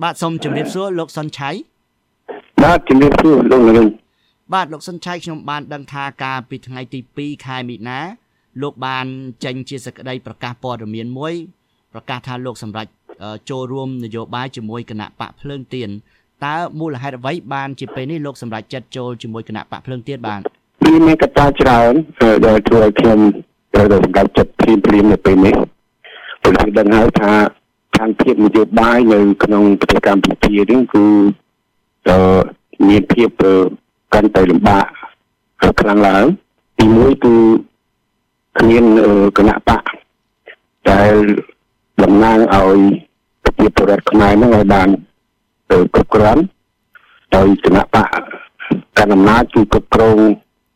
បាទសូមជម្រាបសួរលោកសុនឆៃបាទជំរាបសួរលោកនាងបាទលោកសុនឆៃខ្ញុំបានដឹងថាកាលពីថ្ងៃទី2ខែមិនិនាលោកបានចេញជាសេចក្តីប្រកាសព័ត៌មានមួយប្រកាសថាលោកសម្រេចចូលរួមនយោបាយជាមួយគណៈបកភ្លើងទៀនតើមូលហេតុអ្វីបានជាពេលនេះលោកសម្រេចចិត្តចូលជាមួយគណៈបកភ្លើងទៀនបានមានកត្តាច្រើនដែលធ្វើឲ្យខ្ញុំត្រូវតែសម្រេចចិត្តព្រៀនព្រៀននៅពេលនេះព្រោះដឹងហើយថា ស្ថានភាពនយោបាយនៅក្នុងប្រទេសកម្ពុជានេះគឺមានភាពកាន់តែលំបាកខ្លាំងឡើងទីមួយគឺគ្មានគណៈបកដែលតំណាងឲ្យប្រជាពលរដ្ឋខ្មែរនឹងឲ្យបានគ្រប់គ្រាន់ដោយគណៈបកកណ្ដាលអំណាចគឺគ្រប់គ្រង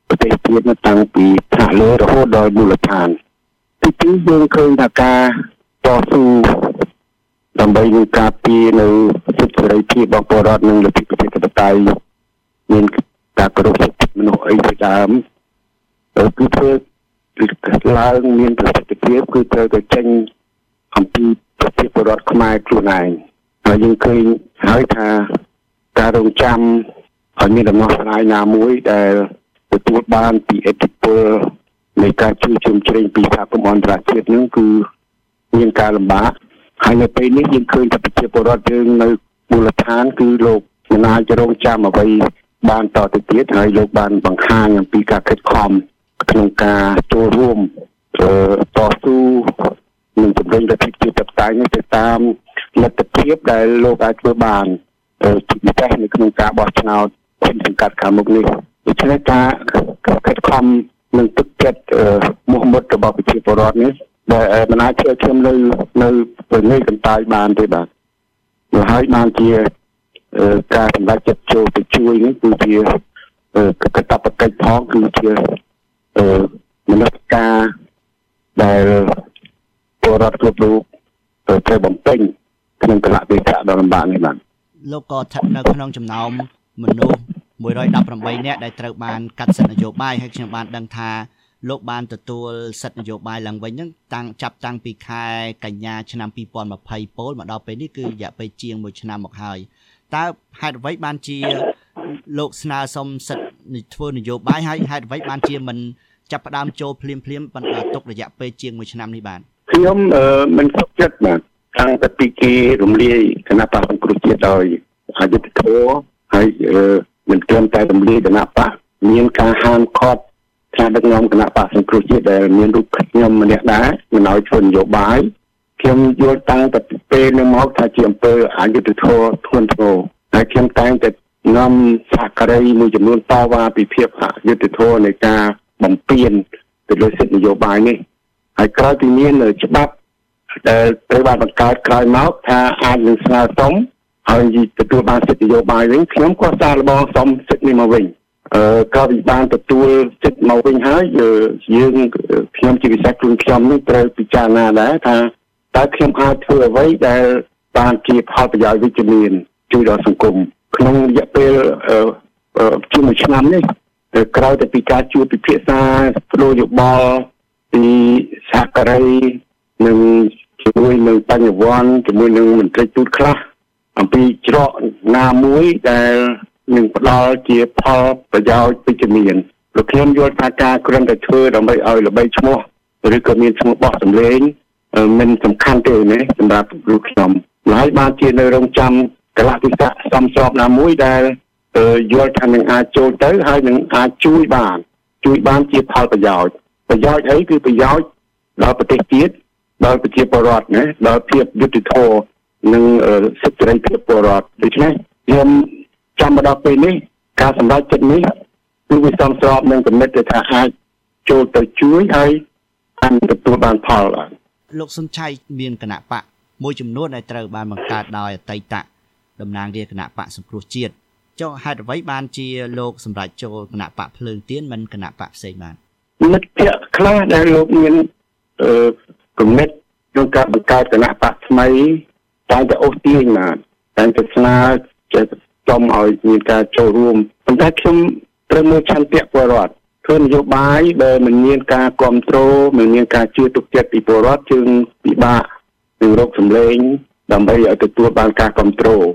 ប្រទេសជាតិតាំងពីថ្នាក់លើរហូតដល់មូលដ្ឋានទីពីរយើងឃើញថាការតស៊ូ ដើម្បីនឹងការពារនៅសិទ្ធិសេរីភាពរបស់ពលរដ្ឋនិងលទ្ធិប្រជាធិបតេយ្យមានការគោរពសិទ្ធិមនុស្សអីជាដើមគឺធ្វើឡើងមានប្រសិទ្ធភាពគឺត្រូវតែចេញអំពីប្រជាពលរដ្ឋខ្មែរខ្លួនឯងហើយយើងឃើញហើយថាការរងចាំឲ្យមានដំណោះស្រាយណាមួយដែលទទួលបានពីអធិពលនៃការជួយជ្រោមជ្រែងពីសហគមន៍អន្តរជាតិនឹងគឺមានការលំបាក ហើយនៅពេលនេះយើងឃើញថាប្រជាពលរដ្ឋយើងនៅមូលដ្ឋានគឺលោកមិនអាចរងចាំអ្វីបានតទៅទៀតហើយលោកបានបង្ហាញអំពីការខិតខំក្នុងការចូលរួមតស៊ូនឹងជំរុញលទ្ធិប្រជាធិបតេយ្យនេះទៅតាមលទ្ធភាពដែលលោកអាចធ្វើបានជាពិសេសនៅក្នុងការបោះឆ្នោតគុំសង្កាត់ខាងមុខនេះដូច្នេះការខិតខំនឹងទឹកចិត្តមោះមុតរបស់ប្រជាពលរដ្ឋនេះ ដែលមិនអាចធ្វើខ្ញុំនៅនៅពេលនេះកន្តើយបានទេបាទហើយបានជាការសម្រេចចិត្តចូលទៅជួយនេះគឺជាកតបកិច្ចផងគឺជាមនសិការដែលពលរដ្ឋគ្រប់រូបត្រូវបំពេញក្នុងកលៈទេសៈដ៏លំបាកនេះបាទលោកក៏ស្ថិតនៅក្នុងចំណោមមនុស្ស118នាក់ដែលត្រូវបានកាត់សិទ្ធិនយោបាយហើយខ្ញុំបានដឹងថា លោកបានទទួលសិទ្ធិនយោបាយឡើងវិញហ្នឹងតាំងចាប់តាំងពីខែកញ្ញាឆ្នាំ2020ពោលមកដល់ពេលនេះគឺរយៈពេលជាង1ឆ្នាំមកហើយតើហេតុអ្វីបានជាលោកស្នើសុំសិទ្ធិធ្វើនយោបាយហើយហេតុអ្វីបានជាមិនចាប់ផ្ដើមចូលភ្លាមភ្លាមបន្តទុករយៈពេលជាង1ឆ្នាំនេះបាទខ្ញុំមិនសុខចិត្តបាទតាំងតែពីគេរំលាយគណៈបកសង្គ្រោះជាតិដោយអយុធធម៌ហើយមិនត្រឹមតែរំលាយគណៈបកមានការហាមឃាត់ ការដឹកនាំគណៈបកសង្គ្រោះជាតិដែលមានរូបខ្ញុំម្នាក់ដែរមិនឲ្យធ្វើនយោបាយខ្ញុំយល់តាំងតែពេលនឹងមកថាជាអំពើអយុធធម៌ធ្ងន់ធ្ងរហើយខ្ញុំតែងតែនាំសហការីមួយចំនួនតវ៉ាពីភាពអយុធធម៌នៃការបំពេញទៅលើសិទ្ធិនយោបាយនេះហើយក្រោយពីមានច្បាប់ដែលត្រូវបានបង្កើតក្រោយមកថាអាចនឹងស្នើសុំហើយទទួលបានសិទ្ធិនយោបាយវិញខ្ញុំក៏សាកល្បងសុំសិទ្ធិនេះមកវិញអឺ ក៏វិបានទទួលសិទ្ធិមកវិញហើយយើងខ្ញុំជាពិសេសខ្លួនខ្ញុំនេះត្រូវពិចារណាដែរថាតើខ្ញុំអាចធ្វើអ្វីដែលបានជាផលប្រយោជន៍វិជ្ជមានជួយដល់សង្គមក្នុងរយៈពេលជាមួយឆ្នាំនេះក្រោយទៅពីការជួបពិភាក្សាបដូរយោបល់ពីសហការីនិងជាមួយនឹងបញ្ញវន្តជាមួយនឹងមន្ត្រីទូតខ្លះអំពីច្រកណាមួយដែល នឹងផ្ដល់ជាផលប្រយោជន៍វិជ្ជមានព្រោះខ្ញុំយល់ថាការគ្រាន់តែធ្វើដើម្បីឲ្យល្បីឈ្មោះឬក៏មានឈ្មោះបោះសម្លេងមិនសំខាន់ទេណាសម្រាប់លោកខ្ញុំហើយបានជានៅរងចាំកលៈទេសៈសំស្របណាមួយដែលយល់ថានឹងអាចចូលទៅហើយនឹងអាចជួយបាន ជួយបានជាផលប្រយោជន៍ប្រយោជន៍អីគឺប្រយោជន៍ដល់ប្រទេសជាតិដល់ប្រជាពលរដ្ឋណាដល់ភាពយុត្តិធម៌និងសិទ្ធិសេរីភាពពលរដ្ឋដូច្នេះខ្ញុំ ចាំមកដល់ពេលនេះការសម្រេចចិត្តនេះគឺវាសំស្របនឹងគំនិតថាអាចចូលទៅជួយហើយអាចទទួលបានផលលោកសុនឆៃមានគណៈបកមួយចំនួនដែលត្រូវបានបង្កើតដោយអតីតតំណាងរាជគណៈបកសង្គ្រោះជាតិចុះហេតុអ្វីបានជាលោកសម្រាប់ចូលគណៈបកភ្លើងទៀនមិនគណៈបកផ្សេងបានមិត្តភ័ក្តិខ្លះដែលលោកមានអឺគំនិតក្នុងការបង្កើតគណៈបកថ្មីតែតែអូសទាញមកតែតែស្នើចេះ ចំឲ្យមានការចូលរួមប៉ុន្តែខ្ញុំត្រូវមើលឆន្ទៈពលរដ្ឋធ្វើនយោបាយដែលមិនមានការគ្រប់គ្រងមិនមានការជឿទុកចិត្តពីពលរដ្ឋជើងពិបាកនឹងរកសម្លេងដើម្បីឲ្យទទួលបានការគ្រប់គ្រង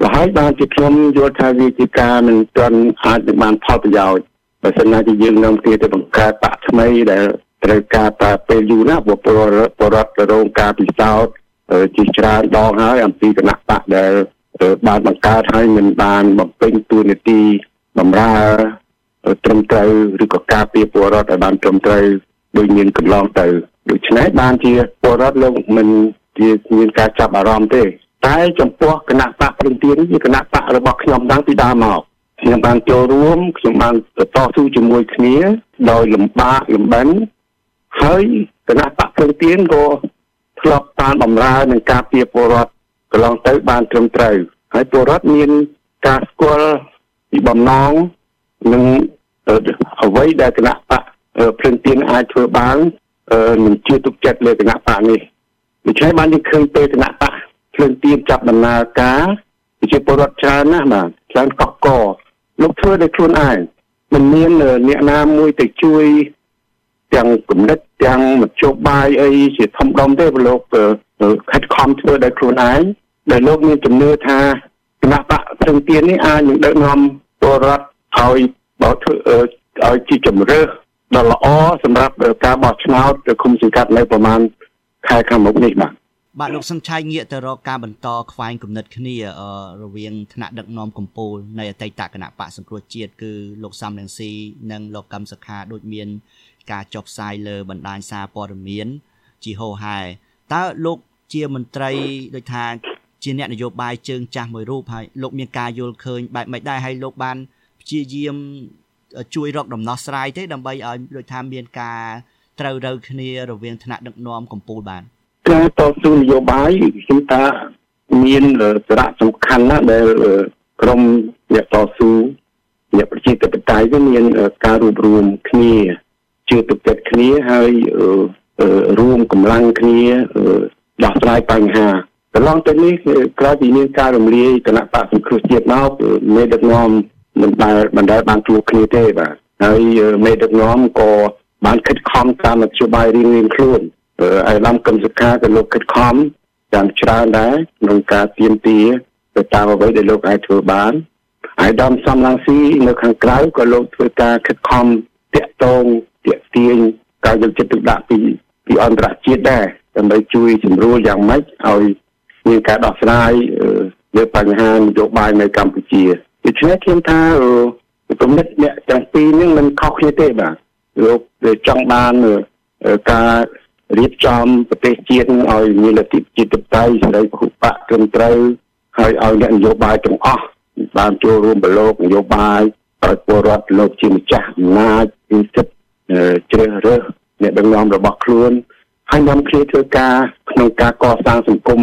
បើហើយបានជាខ្ញុំយល់ថាវាជាការមិនទាន់អាចនឹងបានផលប្រយោជន៍បើសិនណាជាយើងនាំគ្នាទៅបង្កើតបាក់ថ្មីដែលត្រូវការប្រើពេលយូរណាស់ពលរដ្ឋពលរដ្ឋរងការពិសោធន៍ជាច្រើនដងហើយអំពីគណៈបកដែល បានបង្កើតហើយមិនបានបំពេញតួនាទីបម្រើត្រឹមត្រូវឬក៏ការពារពលរដ្ឋឲ្យបានត្រឹមត្រូវដោយមានកន្លងទៅដូច្នេះបានជាពលរដ្ឋលោកមិនជាមានការចាប់អារម្មណ៍ទេ តែចំពោះគណៈបកព្រឹងទានជាគណៈបករបស់ខ្ញុំតាំងពីដើមមកខ្ញុំបានចូលរួមខ្ញុំបានតស៊ូជាមួយគ្នា ដោយលំបាកលំបិនហើយគណៈបកព្រឹងទានក៏ធ្លាប់បានបម្រើនឹងការពារពលរដ្ឋ កន្លងទៅបានត្រឹមត្រូវហើយពលរដ្ឋមានការស្គាល់ពីបំណងនិងអ្វីដែលគណៈបកព្រឹងទានអាចធ្វើបាននឹងជឿទុកចិត្តលើគណៈបកនេះដូច្នេះបានយើងឃើញពេលគណៈបកភ្លើងទៀនចាប់ដំណើរការប្រជាពលរដ្ឋច្រើនណាស់បាទច្រើនកកកលោកធ្វើដោយខ្លួនឯងមិនមានអ្នកណាមួយទៅជួយទាំងគំនិតទាំងមធ្យោបាយអីជាធំដុំទេព្រោះលោកខិតខំធ្វើដោយខ្លួនឯង ដែលលោកមានជំនឿថាគណៈបកព្រឹងទៀននេះអាចនឹងដឹកនាំពលរដ្ឋឲ្យបោះធ្វើឲ្យជាជំរឿដ៏ល្អសម្រាប់ការបោះឆ្នោតទៅគុំសង្កាត់នៅប្រមាណខែខាងមុខនេះបាទបាទលោកសំឆៃងាកទៅរកការបន្តខ្វែងគំនិតគ្នារវាងថ្នាក់ដឹកនាំកម្ពុជានៃអតីតគណៈបកសង្គ្រោះជាតិគឺលោកសំរងស៊ីនិងលោកកឹមសុខាដូចមាន ការចុះផ្សាយលើបណ្ដាញសារព័ត៌មាន ជាហោហែតើលោកជាមន្ត្រីដូចថា ជាអ្នកនយោបាយជើងចាស់មួយរូបហើយលោកមានការយល់ឃើញបែបម៉េចដែរហើយលោកបានព្យាយាមជួយរកដំណោះស្រាយទេដើម្បីឲ្យដូចថាមានការត្រូវរើគ្នារវាងថ្នាក់ដឹកនាំកម្ពុជាបានការតស៊ូនយោបាយខ្ញុំថាមានសារៈសំខាន់ណាស់ដែលក្រមអ្នកតស៊ូអ្នកប្រជាធិបតេយ្យវាមានការរួបរวมគ្នាជឿទុកចិត្តគ្នាហើយរួមកម្លាំងគ្នាដោះស្រាយបញ្ហា កន្លងទៅនេះក្រោយពីមានការរំលាយគណៈបកសង្គ្រោះជាតិមកមេដឹកនាំមិនដែលមិនដែលបានជួបគ្នាទេបាទហើយមេដឹកនាំក៏បានខិតខំតាមនយោបាយរៀងៗខ្លួនអាយឡំកឹមសុខាក៏លោកខិតខំយ៉ាងច្រើនដែរក្នុងការទៀមទាទៅតាមអ្វីដែលលោកអាចធ្វើបានអាយដាមសំឡងស៊ីនៅខាងក្រៅក៏លោកធ្វើការខិតខំតាក់ទងតាក់ទាញការយកចិត្តទុកដាក់ពីពីអន្តរជាតិដែរដើម្បីជួយជំរុញយ៉ាងម៉េចឲ្យ មានការដោះស្រាយលើបញ្ហានយោបាយនៅកម្ពុជាដូច្នេះខ្ញុំថាគំនិតអ្នកទាំងពីរនេះមិនខុសគ្នាទេបាទលោកចង់បានការរៀបចំប្រទេសជាតិឲ្យមានលទ្ធិជាតិតៃសេរីពហុបកត្រឹមត្រូវហើយឲ្យអ្នកនយោបាយទាំងអស់បានចូលរួមប្រឡូកនយោបាយឲ្យពលរដ្ឋលោកជាម្ចាស់អំណាចពីសិទ្ធិជ្រើសរើសអ្នកដឹកនាំរបស់ខ្លួនហើយនាំគ្នាធ្វើការក្នុងការកសាងសង្គម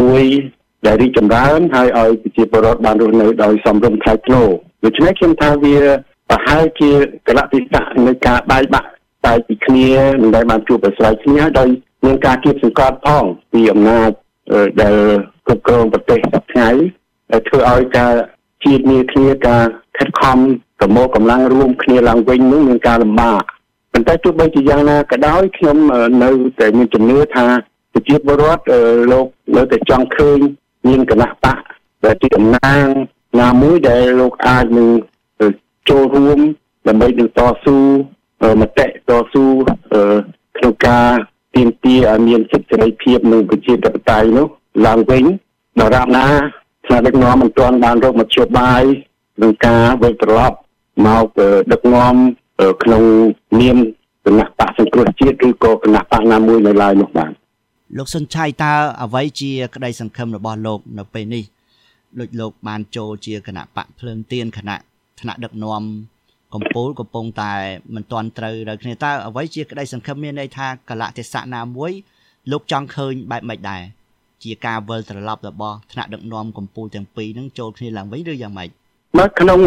មួយដែលរីកចម្រើនហើយឲ្យប្រជាពលរដ្ឋបានរស់នៅដោយសមរម្យថ្លៃថ្នូរដូច្នេះខ្ញុំថាវាប្រហែលជាកលៈទេសៈនៃការបែកបាក់តែពីគ្នាមិនដែលបានជួបប្រស្រ័យគ្នាដោយមានការគៀបសង្កត់ផងពីអំណាចដែលគ្រប់គ្រងប្រទេសសប្តាហ៍ដែលធ្វើឲ្យការជាតិគ្នាគ្នាការខិតខំប្រមូលកម្លាំងរួមគ្នាឡើងវិញនឹងមានការលំបាកប៉ុន្តែទោះបីជាយ៉ាងណាក៏ដោយខ្ញុំនៅតែមានជំនឿថា ប្រជាពលរដ្ឋលោកនៅតែចង់ឃើញមានគណៈបកដែលជាតំណាងណាមួយដែលលោកអាចនឹងចូលរួមដើម្បីនឹងតស៊ូមតិតស៊ូក្នុងការទាមទារឲ្យមានសិទ្ធិសេរីភាពនិងប្រជាធិបតេយ្យនោះឡើងវិញដរាបណាថ្នាក់ដឹកនាំមិនទាន់បានរកមធ្យោបាយក្នុងការវិលត្រឡប់មកដឹកនាំក្នុងនាមគណៈបកសង្គ្រោះជាតិឬក៏គណៈបកណាមួយនៅឡើយនោះបាទ លោកសុនឆៃតើអ្វីជាក្តីសង្ឃឹមរបស់លោកនៅពេលនេះដូចលោកបានចូលជាគណៈបកភ្លើងទៀនគណៈថ្នាក់ដឹកនាំកម្ពុជាកំពុងតែមិនទាន់ត្រូវដល់គ្នាតើអ្វីជាក្តីសង្ឃឹមមានន័យថាកលៈទេសៈណាមួយ លោកចង់ឃើញបែបម៉េចដែរជាការវិលត្រឡប់របស់ថ្នាក់ដឹកនាំកម្ពុជាទាំងពីរនឹងចូលគ្នាឡើងវិញឬយ៉ាងម៉េចនៅក្នុង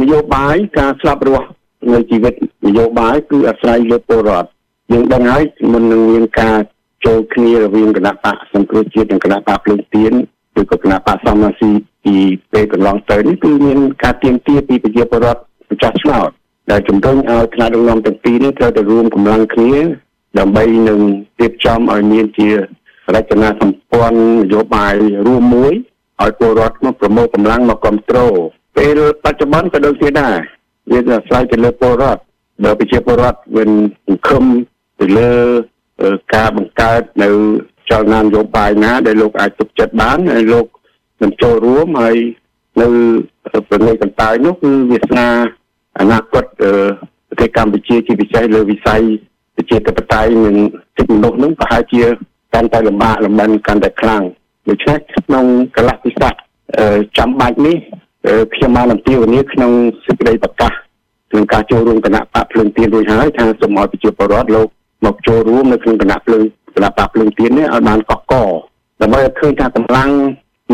នយោបាយការស្លាប់រស់នៃជីវិតនយោបាយគឺអាស្រ័យលើពលរដ្ឋយើងដឹងហើយមុននឹងមានការ ចូលគ្នារវាងគណៈបកសង្គ្រោះជាតិនិងគណៈបកភ្លើងទៀនឬក៏គណៈបកសំណាស៊ីពីពេលកន្លងទៅនេះគឺមានការទៀមទាពីប្រជាពលរដ្ឋម្ចាស់ឆ្នោតដែលជំរុញឲ្យថ្នាក់ដឹកនាំទាំងពីរនេះត្រូវតែរួមកម្លាំងគ្នាដើម្បីនឹងរៀបចំឲ្យមានជារចនាសម្ព័ន្ធនយោបាយរួមមួយឲ្យពលរដ្ឋមកប្រមូលកម្លាំងមកគ្រប់គ្រងពេលបច្ចុប្បន្នក៏ដូចគ្នាដែរវាអាស្រ័យទៅលើពលរដ្ឋបើប្រជាពលរដ្ឋវិញសង្ឃឹមទៅលើ ការបង្កើតនៅចលនានយោបាយណា ដែលលោកអាចទុកចិត្តបានហើយលោកនឹងចូលរួមហើយនៅប្រទេសកន្តើយនោះគឺវាសនាអនាគតប្រទេសកម្ពុជាជាពិសេសលើវិស័យប្រជាធិបតេយ្យនិងសិទ្ធិមនុស្សនោះប្រហែលជាកាន់តែលំបាកលំបិនកាន់តែខ្លាំងដូច្នេះក្នុងកលៈពិស័កចាំបាច់នេះខ្ញុំបានអំពាវនាវក្នុងសេចក្តីប្រកាសក្នុងការចូលរួមគណៈបកភ្លើងទៀនរួចហើយថាសូមឲ្យប្រជាពលរដ្ឋលោក មកចូលរួមនៅក្នុងគណៈភ្លើងគណៈបកភ្លើងទៀននេះឲ្យបានកកកដើម្បីឲ្យឃើញថាកម្លាំង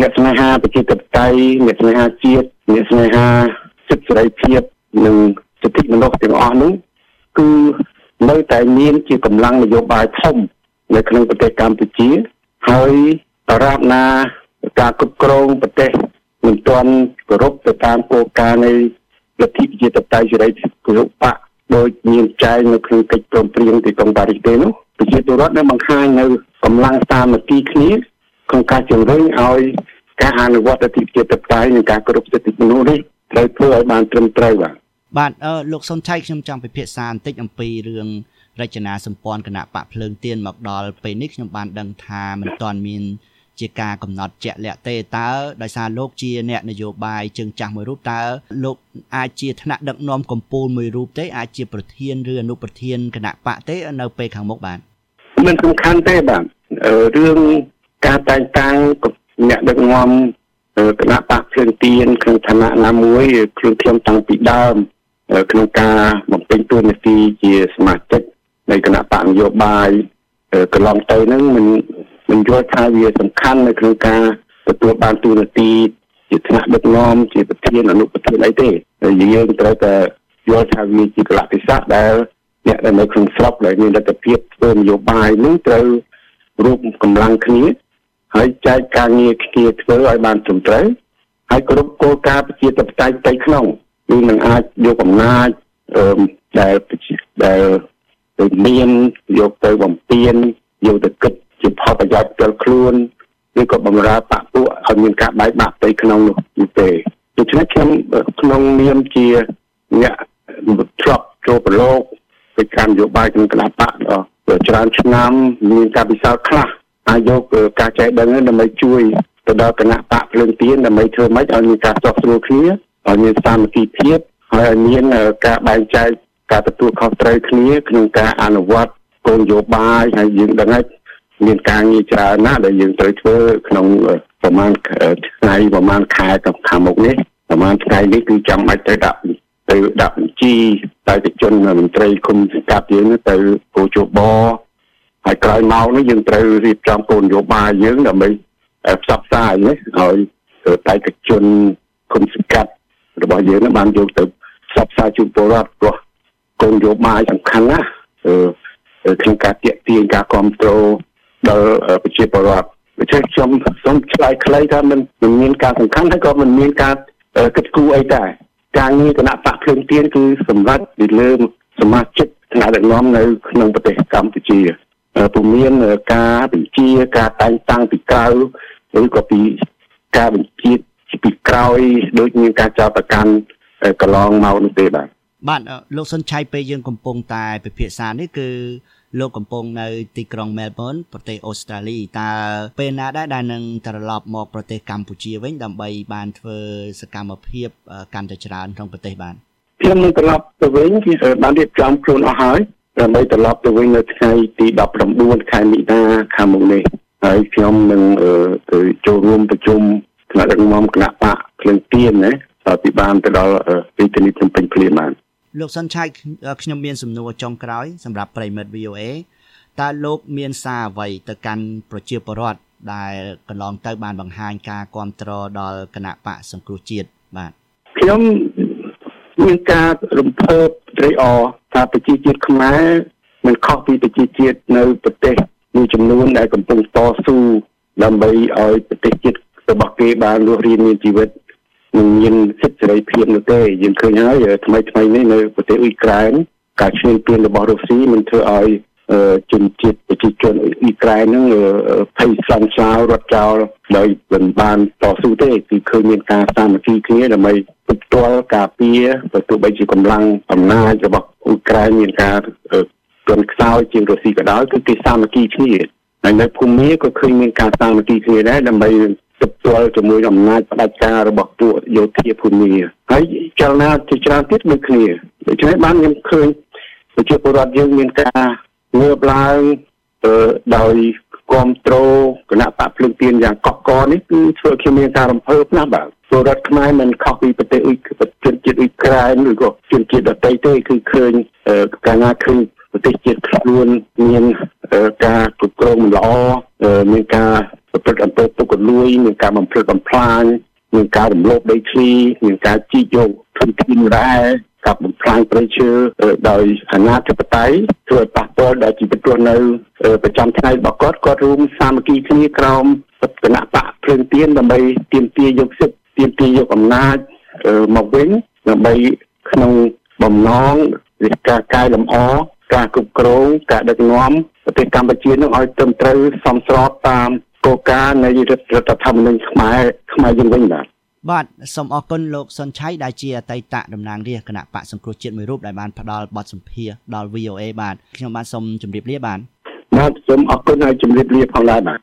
អ្នកស្នេហាប្រជាធិបតេយ្យអ្នកស្នេហាជាតិអ្នកស្នេហាសិទ្ធិសេរីភាពនិងសិទ្ធិមនុស្សទាំងអស់នោះគឺនៅតែមានជាកម្លាំងនយោបាយធំនៅក្នុងប្រទេសកម្ពុជាហើយតារាបណាការគ្រប់គ្រងប្រទេសមិនទាន់គោរពទៅតាមគោលការណ៍នៃលទ្ធិប្រជាធិបតេយ្យសេរីគ្រប់បក ដោយមានចែងនៅក្នុងកិច្ចព្រមព្រៀងទីក្រុងប៉ារីសទេនោះប្រជាពលរដ្ឋនៅបង្ហាញនៅកម្លាំងសាមគ្គីគ្នាក្នុងការជំរុញឲ្យការអនុវត្តលទ្ធិប្រជាធិបតេយ្យនិងការគោរពសិទ្ធិមនុស្សនេះត្រូវធ្វើឲ្យបានត្រឹមត្រូវបាទបាទអឺលោកសុនឆៃខ្ញុំចង់ពិភាក្សាបន្តិចអំពីរឿងរចនាសម្ព័ន្ធគណៈបកភ្លើងទៀនមកដល់ពេលនេះខ្ញុំបានដឹងថាមិនទាន់មាន ជាការកំណត់ជាក់លាក់ទេតើដោយសារលោកជាអ្នកនយោបាយជើងចាស់មួយរូបតើលោកអាចជាថ្នាក់ដឹកនាំកម្ពុជាមួយរូបទេអាចជាប្រធានឬអនុប្រធានគណៈបកទេនៅពេលខាងមុខបាទមិនសំខាន់ទេបាទរឿងការតែងតាំងអ្នកដឹកនាំគណៈបកភ្លើងទៀនក្នុងឋានៈណាមួយខ្លួនខ្ញុំតាំងពីដើមក្នុងការបំពេញតួនាទីជាសមាជិកនៃគណៈបកនយោបាយកន្លងទៅហ្នឹងមិន មិនយល់ថាវាសំខាន់នៅក្នុងការទទួលបានតួនាទីជាថ្នាក់ដឹកនាំជាប្រធានអនុប្រធានអីទេយើងត្រូវតែយល់ថាវាជាកលៈទេសៈដែលអ្នកដែលនៅក្នុងស្រុកដែលមានលទ្ធភាពធ្វើនយោបាយនឹងត្រូវរួមកម្លាំងគ្នាហើយចែកការងារគ្នាធ្វើឲ្យបានត្រឹមត្រូវហើយគ្រប់គោលការណ៍ប្រជាធិបតេយ្យផ្ទៃក្នុងគឺនឹងអាចយកអំណាចដែលដែលមានយកទៅបំពេញយកទៅគិត ជាផលប្រយោជន៍ផ្ទាល់ខ្លួនឬក៏បំរើបពពួកឲ្យមានការបែកបាក់ផ្ទៃក្នុងនោះទេដូច្នេះខ្ញុំក្នុងនាមជាអ្នកធ្លាប់ចូលប្រឡូកពីការនយោបាយក្នុងគណៈបកច្រើនឆ្នាំមានការពិសោធន៍ខ្លះអាចយកការចែកដឹងដើម្បីជួយទៅដល់គណៈបកភ្លើងទៀនដើម្បីធ្វើម៉េចឲ្យមានការចោះស្រួលគ្នាឲ្យមានសាមគ្គីភាពហើយឲ្យមានការបែងចែកការទទួលខុសត្រូវគ្នាក្នុងការអនុវត្តគោលនយោបាយហើយយើងដឹងហើយ មានការងារច្រើនណាស់ដែលយើងត្រូវធ្វើក្នុងប្រហែលថ្ងៃប្រហែលខែខាងមុខនេះប្រហែលថ្ងៃនេះគឺចាំបាច់ទៅដាក់ទៅដាក់បញ្ជីតែតិជនមន្ត្រីគុំសង្កាត់យើងទៅគោជបហើយក្រោយមកនេះយើងត្រូវរៀបចំគោលនយោបាយយើងដើម្បីផ្សព្វផ្សាយនេះឲ្យតែតិជនគុំសង្កាត់របស់យើងបានយកទៅផ្សព្វផ្សាយជូនពលរដ្ឋព្រោះគោលនយោបាយសំខាន់ណាស់ក្នុងការទាក់ទាញការគ្រប់គ្រង ដល់ប្រជាពលរដ្ឋដូច្នេះខ្ញុំសូមឆ្លើយខ្លីថាมันមិនមានការសំខាន់ហើយក៏មិនមានការគិតគូរអីដែរការងារគណៈបកភ្លើងទៀនគឺសម្រាប់ពីលើសមាជិកថ្នាក់ដឹកនាំនៅក្នុងប្រទេសកម្ពុជាពុំមានការបញ្ជាការតែងតាំងពីក្រៅឬក៏ពីការបញ្ជាពីក្រោយដូចមានការចោទប្រកាន់កន្លងមកនោះទេបាទបាទលោកសុនឆៃពេលយើងកំពុងតែពិភាក្សានេះគឺ លោកកំពុងនៅទីក្រុងមែលប៊នប្រទេសអូស្ត្រាលីតើពេលណាដែរដែលនឹងត្រឡប់មកប្រទេសកម្ពុជាវិញដើម្បីបានធ្វើសកម្មភាពកាន់តែច្រើនក្នុងប្រទេសបានខ្ញុំនឹងត្រឡប់ទៅវិញគឺបានរៀបចំខ្លួនអស់ហើយដើម្បីត្រឡប់ទៅវិញនៅថ្ងៃទី19ខែមិនិនាខាងមុខនេះហើយខ្ញុំនឹងទៅចូលរួមប្រជុំថ្នាក់ដឹកនាំគណៈបកភ្លឹងទៀនណាតពីបានទៅដល់ទីធានីភ្នំពេញភ្លាមបាន លោកសុនឆៃខ្ញុំមានសំណួរចុងក្រោយសម្រាប់ប្រិមិត្ត VOA តើលោកមានសារអ្វីទៅកាន់ប្រជាពលរដ្ឋដែលកន្លងទៅបានបង្ហាញការគ្រប់គ្រងដល់គណៈបកសង្គ្រោះជាតិបាទខ្ញុំមានការរំភើបត្រេកអរថាប្រជាជាតិខ្មែរមិនខុសពីប្រជាជាតិនៅប្រទេសមួយចំនួនដែលកំពុងតស៊ូដើម្បីឲ្យប្រទេសជាតិរបស់គេបានរស់រានមានជីវិត នឹងមានសិទ្ធិសេរីភាពនោះទេយើងឃើញហើយថ្មីថ្មីនេះនៅប្រទេសអ៊ុយក្រែនការឈ្លានពានរបស់រុស្ស៊ីមិនធ្វើឲ្យជនជាតិប្រជាជនអ៊ីក្រែនហ្នឹងភ័យស្លន់ស្លោរត់ចោលដោយមិនបានតស៊ូទេគឺឃើញមានការសាមគ្គីគ្នាដើម្បីផ្ទាល់ការពារបើទោះបីជាកម្លាំងអំណាចរបស់អ៊ុយក្រែនមានការទន់ខ្សោយជាងរុស្ស៊ីក៏ដោយគឺគេសាមគ្គីគ្នាហើយនៅភូមាក៏ឃើញមានការសាមគ្គីគ្នាដែរដើម្បី ផ្ទាល់ជាមួយអំណាចផ្ដាច់ការរបស់ពួកយោធាភូមិហើយចលនាជាច្រើនទៀតដូចគ្នាដូច្នេះបានខ្ញុំឃើញប្រជាពលរដ្ឋយើងមានការងើបឡើងដោយគ្រប់គ្រងគណៈបកភ្លើងទៀនយ៉ាងកក់កនេះគឺធ្វើឲ្យខ្ញុំមានការរំភើបណាស់បាទពលរដ្ឋខ្មែរមិនខុសពីប្រទេសអ៊ុយជនជាតិអ៊ុយក្រែនឬក៏ជនជាតិដទៃទេគឺឃើញកាលណាឃើញប្រទេសជាតិខ្លួនមានការគ្រប់គ្រងមិនល្អមានការ ប្រព្រឹត្តអំពើពុករលួយមានការបំផ្លិចបំផ្លាញមានការរំលោភដីធ្លីមានការជីកយកធនធានរ៉ែกับបំផ្លាញព្រៃឈើដោយអាណាធិបតេយ្យធ្វើឲ្យប៉ះពាល់ដល់ជីវិតរស់នៅប្រចាំថ្ងៃរបស់គាត់គាត់រួមសាមគ្គីគ្នាក្រោមគណៈបកភ្លើងទៀនដើម្បីទាមទារយកសិទ្ធិទាមទារយកអំណាចមកវិញដើម្បីក្នុងបំណងការកែលម្អការគ្រប់គ្រងការដឹកនាំប្រទេសកម្ពុជានឹងឲ្យត្រឹមត្រូវសមស្របតាម គោលការណ៍នៃរដ្ឋធម្មនុញ្ញខ្មែរខ្មែរយើងវិញបាទបាទសូមអរគុណលោកសុនឆៃដែលជាអតីតតំណាងរាស្ត្រគណៈបកសង្គ្រោះជាតិមួយរូបដែលបានផ្ដល់បទសម្ភាសដល់ VOA បាទខ្ញុំបាទសូមជម្រាបលាបាទបាទសូមអរគុណហើយជម្រាបលាផងដែរបាទ